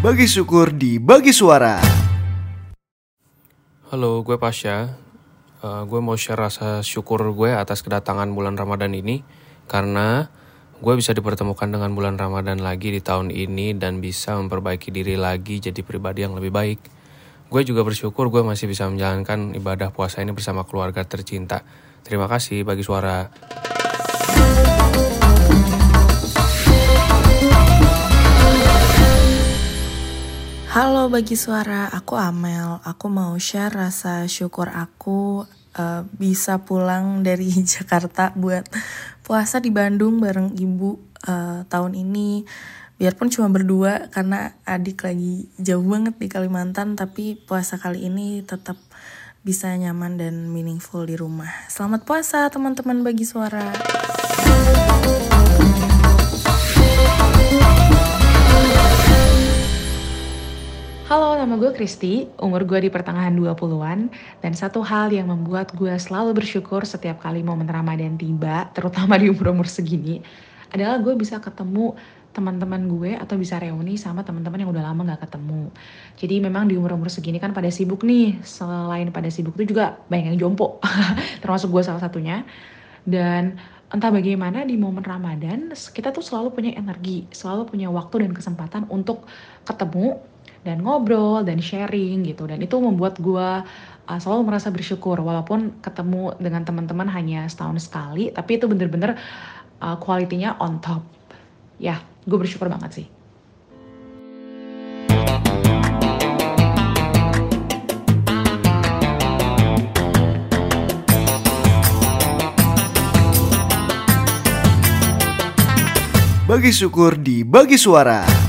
Bagi syukur di Bagi Suara. Halo, gue Pasha. Uh, gue mau share rasa syukur gue atas kedatangan bulan Ramadan ini karena gue bisa dipertemukan dengan bulan Ramadan lagi di tahun ini dan bisa memperbaiki diri lagi jadi pribadi yang lebih baik. Gue juga bersyukur gue masih bisa menjalankan ibadah puasa ini bersama keluarga tercinta. Terima kasih bagi suara. Halo bagi suara, aku Amel. Aku mau share rasa syukur aku uh, bisa pulang dari Jakarta buat puasa di Bandung bareng ibu uh, tahun ini. Biarpun cuma berdua karena adik lagi jauh banget di Kalimantan, tapi puasa kali ini tetap bisa nyaman dan meaningful di rumah. Selamat puasa teman-teman bagi suara. Nama gue Kristi, umur gue di pertengahan 20-an, dan satu hal yang membuat gue selalu bersyukur setiap kali momen Ramadan tiba, terutama di umur-umur segini, adalah gue bisa ketemu teman-teman gue atau bisa reuni sama teman-teman yang udah lama gak ketemu. Jadi memang di umur-umur segini kan pada sibuk nih, selain pada sibuk itu juga banyak yang jompo, termasuk gue salah satunya. Dan entah bagaimana di momen Ramadan, kita tuh selalu punya energi, selalu punya waktu dan kesempatan untuk ketemu dan ngobrol dan sharing gitu. Dan itu membuat gue uh, selalu merasa bersyukur. Walaupun ketemu dengan teman-teman hanya setahun sekali tapi itu bener-bener uh, kualitinya on top. Ya gue bersyukur banget sih. Bagi syukur di Bagi Suara.